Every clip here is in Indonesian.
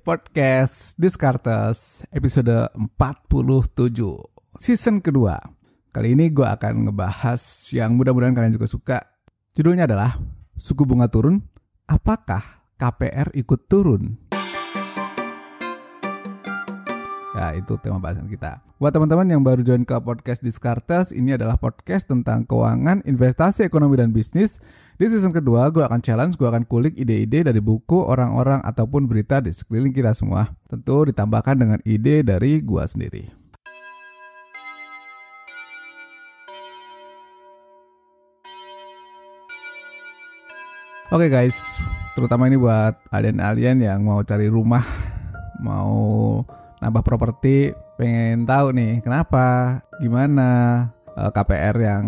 podcast Discartes episode 47 season kedua. Kali ini gue akan ngebahas yang mudah-mudahan kalian juga suka. Judulnya adalah Suku Bunga Turun, Apakah KPR ikut turun? Ya, itu tema bahasan kita. Buat teman-teman yang baru join ke podcast Discartes, ini adalah podcast tentang keuangan, investasi, ekonomi, dan bisnis. Di season kedua, gue akan challenge, gue akan kulik ide-ide dari buku, orang-orang, ataupun berita di sekeliling kita semua. Tentu ditambahkan dengan ide dari gue sendiri. Oke okay guys, terutama ini buat alien-alien yang mau cari rumah, mau nambah properti pengen tahu nih kenapa gimana eh, KPR yang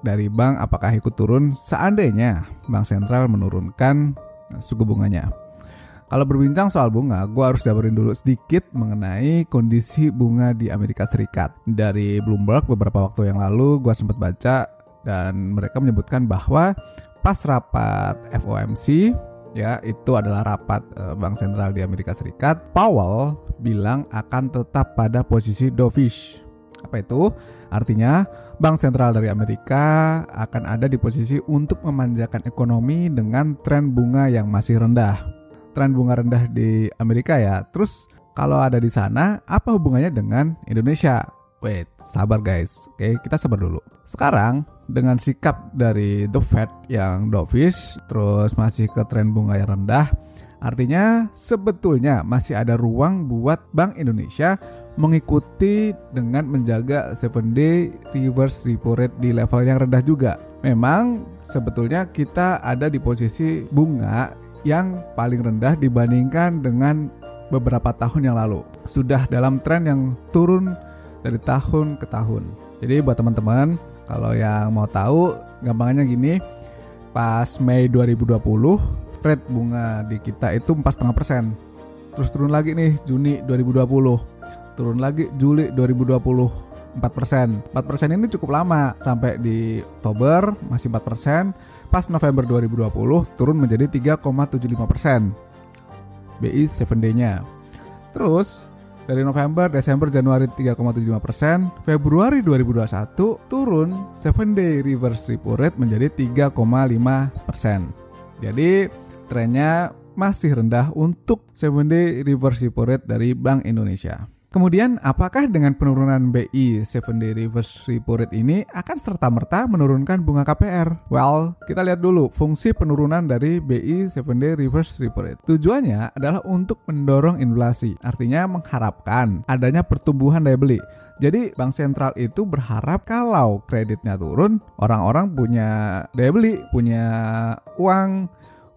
dari bank apakah ikut turun seandainya bank sentral menurunkan suku bunganya kalau berbincang soal bunga, gue harus jabarin dulu sedikit mengenai kondisi bunga di Amerika Serikat. Dari Bloomberg beberapa waktu yang lalu, gue sempat baca dan mereka menyebutkan bahwa pas rapat FOMC ya itu adalah rapat uh, bank sentral di Amerika Serikat. Powell bilang akan tetap pada posisi dovish. Apa itu? Artinya, bank sentral dari Amerika akan ada di posisi untuk memanjakan ekonomi dengan tren bunga yang masih rendah. Tren bunga rendah di Amerika ya. Terus kalau ada di sana, apa hubungannya dengan Indonesia? Wait, sabar guys. Oke, kita sabar dulu. Sekarang dengan sikap dari The Fed yang dovish terus masih ke tren bunga yang rendah, artinya sebetulnya masih ada ruang buat Bank Indonesia mengikuti dengan menjaga 7-day reverse repo rate di level yang rendah juga. Memang sebetulnya kita ada di posisi bunga yang paling rendah dibandingkan dengan beberapa tahun yang lalu. Sudah dalam tren yang turun dari tahun ke tahun. Jadi buat teman-teman kalau yang mau tahu gampangnya gini, pas Mei 2020 rate bunga di kita itu 4,5%. Terus turun lagi nih Juni 2020. Turun lagi Juli 2020 4%. 4% ini cukup lama sampai di Oktober masih 4%, pas November 2020 turun menjadi 3,75%. BI 7 day-nya. Terus dari November, Desember, Januari 3,75%, Februari 2021 turun 7 day reverse repo rate menjadi 3,5%. Jadi trennya masih rendah untuk 7 day reverse repo rate dari Bank Indonesia. Kemudian, apakah dengan penurunan BI 7 day reverse repo rate ini akan serta-merta menurunkan bunga KPR? Well, kita lihat dulu fungsi penurunan dari BI 7 day reverse repo rate. Tujuannya adalah untuk mendorong inflasi, artinya mengharapkan adanya pertumbuhan daya beli. Jadi bank sentral itu berharap kalau kreditnya turun, orang-orang punya daya beli, punya uang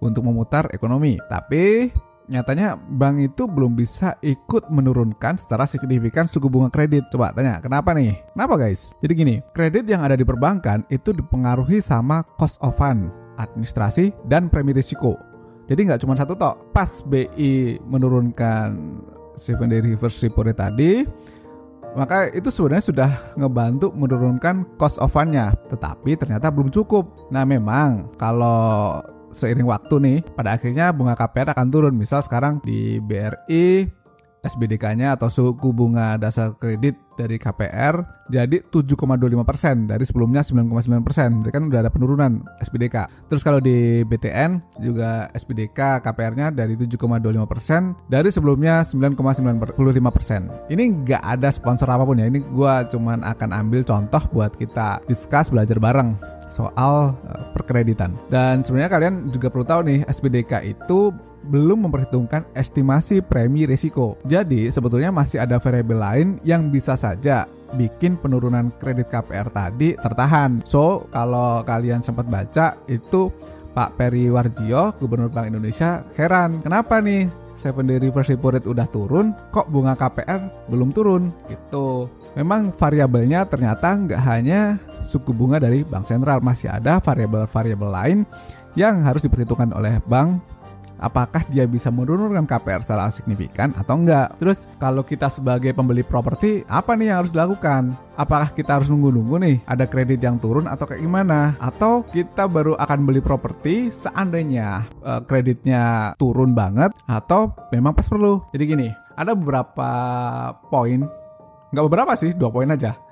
untuk memutar ekonomi. Tapi nyatanya bank itu belum bisa ikut menurunkan secara signifikan suku bunga kredit. Coba tanya, kenapa nih? Kenapa guys? Jadi gini, kredit yang ada di perbankan itu dipengaruhi sama cost of fund, administrasi, dan premi risiko. Jadi nggak cuma satu tok. Pas BI menurunkan seven day reverse repo rate tadi, maka itu sebenarnya sudah ngebantu menurunkan cost of fund-nya, tetapi ternyata belum cukup. Nah, memang kalau seiring waktu nih pada akhirnya bunga KPR akan turun misal sekarang di BRI SBDK-nya atau suku bunga dasar kredit dari KPR jadi 7,25% dari sebelumnya 9,9%. Berarti kan udah ada penurunan SBDK. Terus kalau di BTN juga SBDK KPR-nya dari 7,25% dari sebelumnya 9,95%. Ini nggak ada sponsor apa pun ya. Ini gue cuman akan ambil contoh buat kita discuss belajar bareng soal uh, perkreditan. Dan sebenarnya kalian juga perlu tahu nih SBDK itu belum memperhitungkan estimasi premi risiko. Jadi sebetulnya masih ada variabel lain yang bisa saja bikin penurunan kredit KPR tadi tertahan. So, kalau kalian sempat baca itu Pak Peri Warjio, Gubernur Bank Indonesia, heran kenapa nih 7 day reverse repo rate udah turun, kok bunga KPR belum turun gitu. Memang variabelnya ternyata nggak hanya suku bunga dari bank sentral, masih ada variabel-variabel lain yang harus diperhitungkan oleh bank apakah dia bisa menurunkan KPR secara signifikan atau enggak. Terus kalau kita sebagai pembeli properti, apa nih yang harus dilakukan? Apakah kita harus nunggu-nunggu nih ada kredit yang turun atau kayak gimana? Atau kita baru akan beli properti seandainya uh, kreditnya turun banget atau memang pas perlu. Jadi gini, ada beberapa poin, nggak beberapa sih, dua poin aja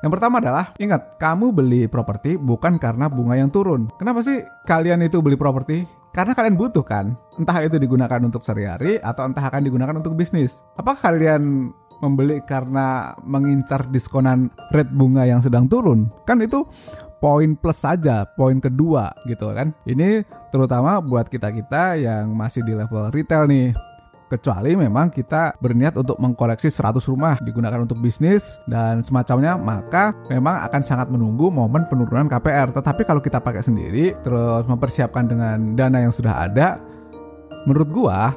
yang pertama adalah ingat, kamu beli properti bukan karena bunga yang turun. Kenapa sih kalian itu beli properti? Karena kalian butuh kan? Entah itu digunakan untuk sehari-hari atau entah akan digunakan untuk bisnis. Apa kalian membeli karena mengincar diskonan rate bunga yang sedang turun? Kan itu poin plus saja, poin kedua gitu kan. Ini terutama buat kita-kita yang masih di level retail nih kecuali memang kita berniat untuk mengkoleksi 100 rumah digunakan untuk bisnis dan semacamnya maka memang akan sangat menunggu momen penurunan KPR tetapi kalau kita pakai sendiri terus mempersiapkan dengan dana yang sudah ada menurut gua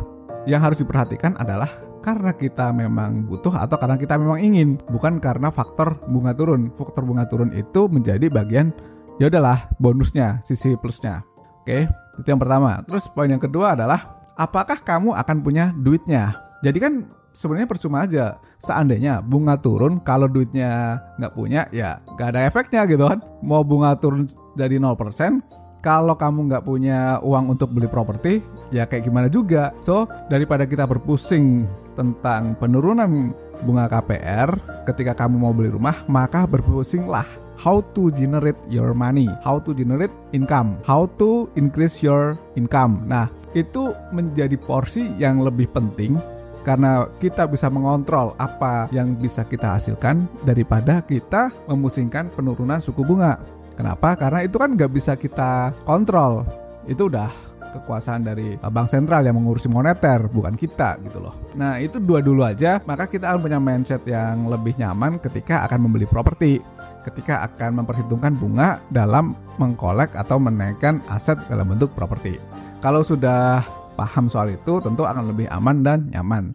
yang harus diperhatikan adalah karena kita memang butuh atau karena kita memang ingin bukan karena faktor bunga turun. Faktor bunga turun itu menjadi bagian ya udahlah bonusnya sisi plusnya. Oke itu yang pertama. Terus poin yang kedua adalah apakah kamu akan punya duitnya? Jadi kan sebenarnya percuma aja. Seandainya bunga turun, kalau duitnya nggak punya, ya nggak ada efeknya gitu kan. Mau bunga turun jadi 0%, kalau kamu nggak punya uang untuk beli properti, ya kayak gimana juga. So, daripada kita berpusing tentang penurunan bunga KPR ketika kamu mau beli rumah, maka berpusinglah how to generate your money, how to generate income, how to increase your income. Nah, itu menjadi porsi yang lebih penting karena kita bisa mengontrol apa yang bisa kita hasilkan daripada kita memusingkan penurunan suku bunga. Kenapa? Karena itu kan nggak bisa kita kontrol. Itu udah kekuasaan dari bank sentral yang mengurusi moneter, bukan kita gitu loh. Nah, itu dua dulu aja, maka kita akan punya mindset yang lebih nyaman ketika akan membeli properti, ketika akan memperhitungkan bunga dalam mengkolek atau menaikkan aset dalam bentuk properti. Kalau sudah paham soal itu, tentu akan lebih aman dan nyaman.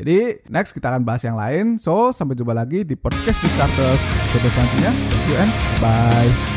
Jadi next kita akan bahas yang lain. So sampai jumpa lagi di podcast Discartes episode selanjutnya. Thank you and bye.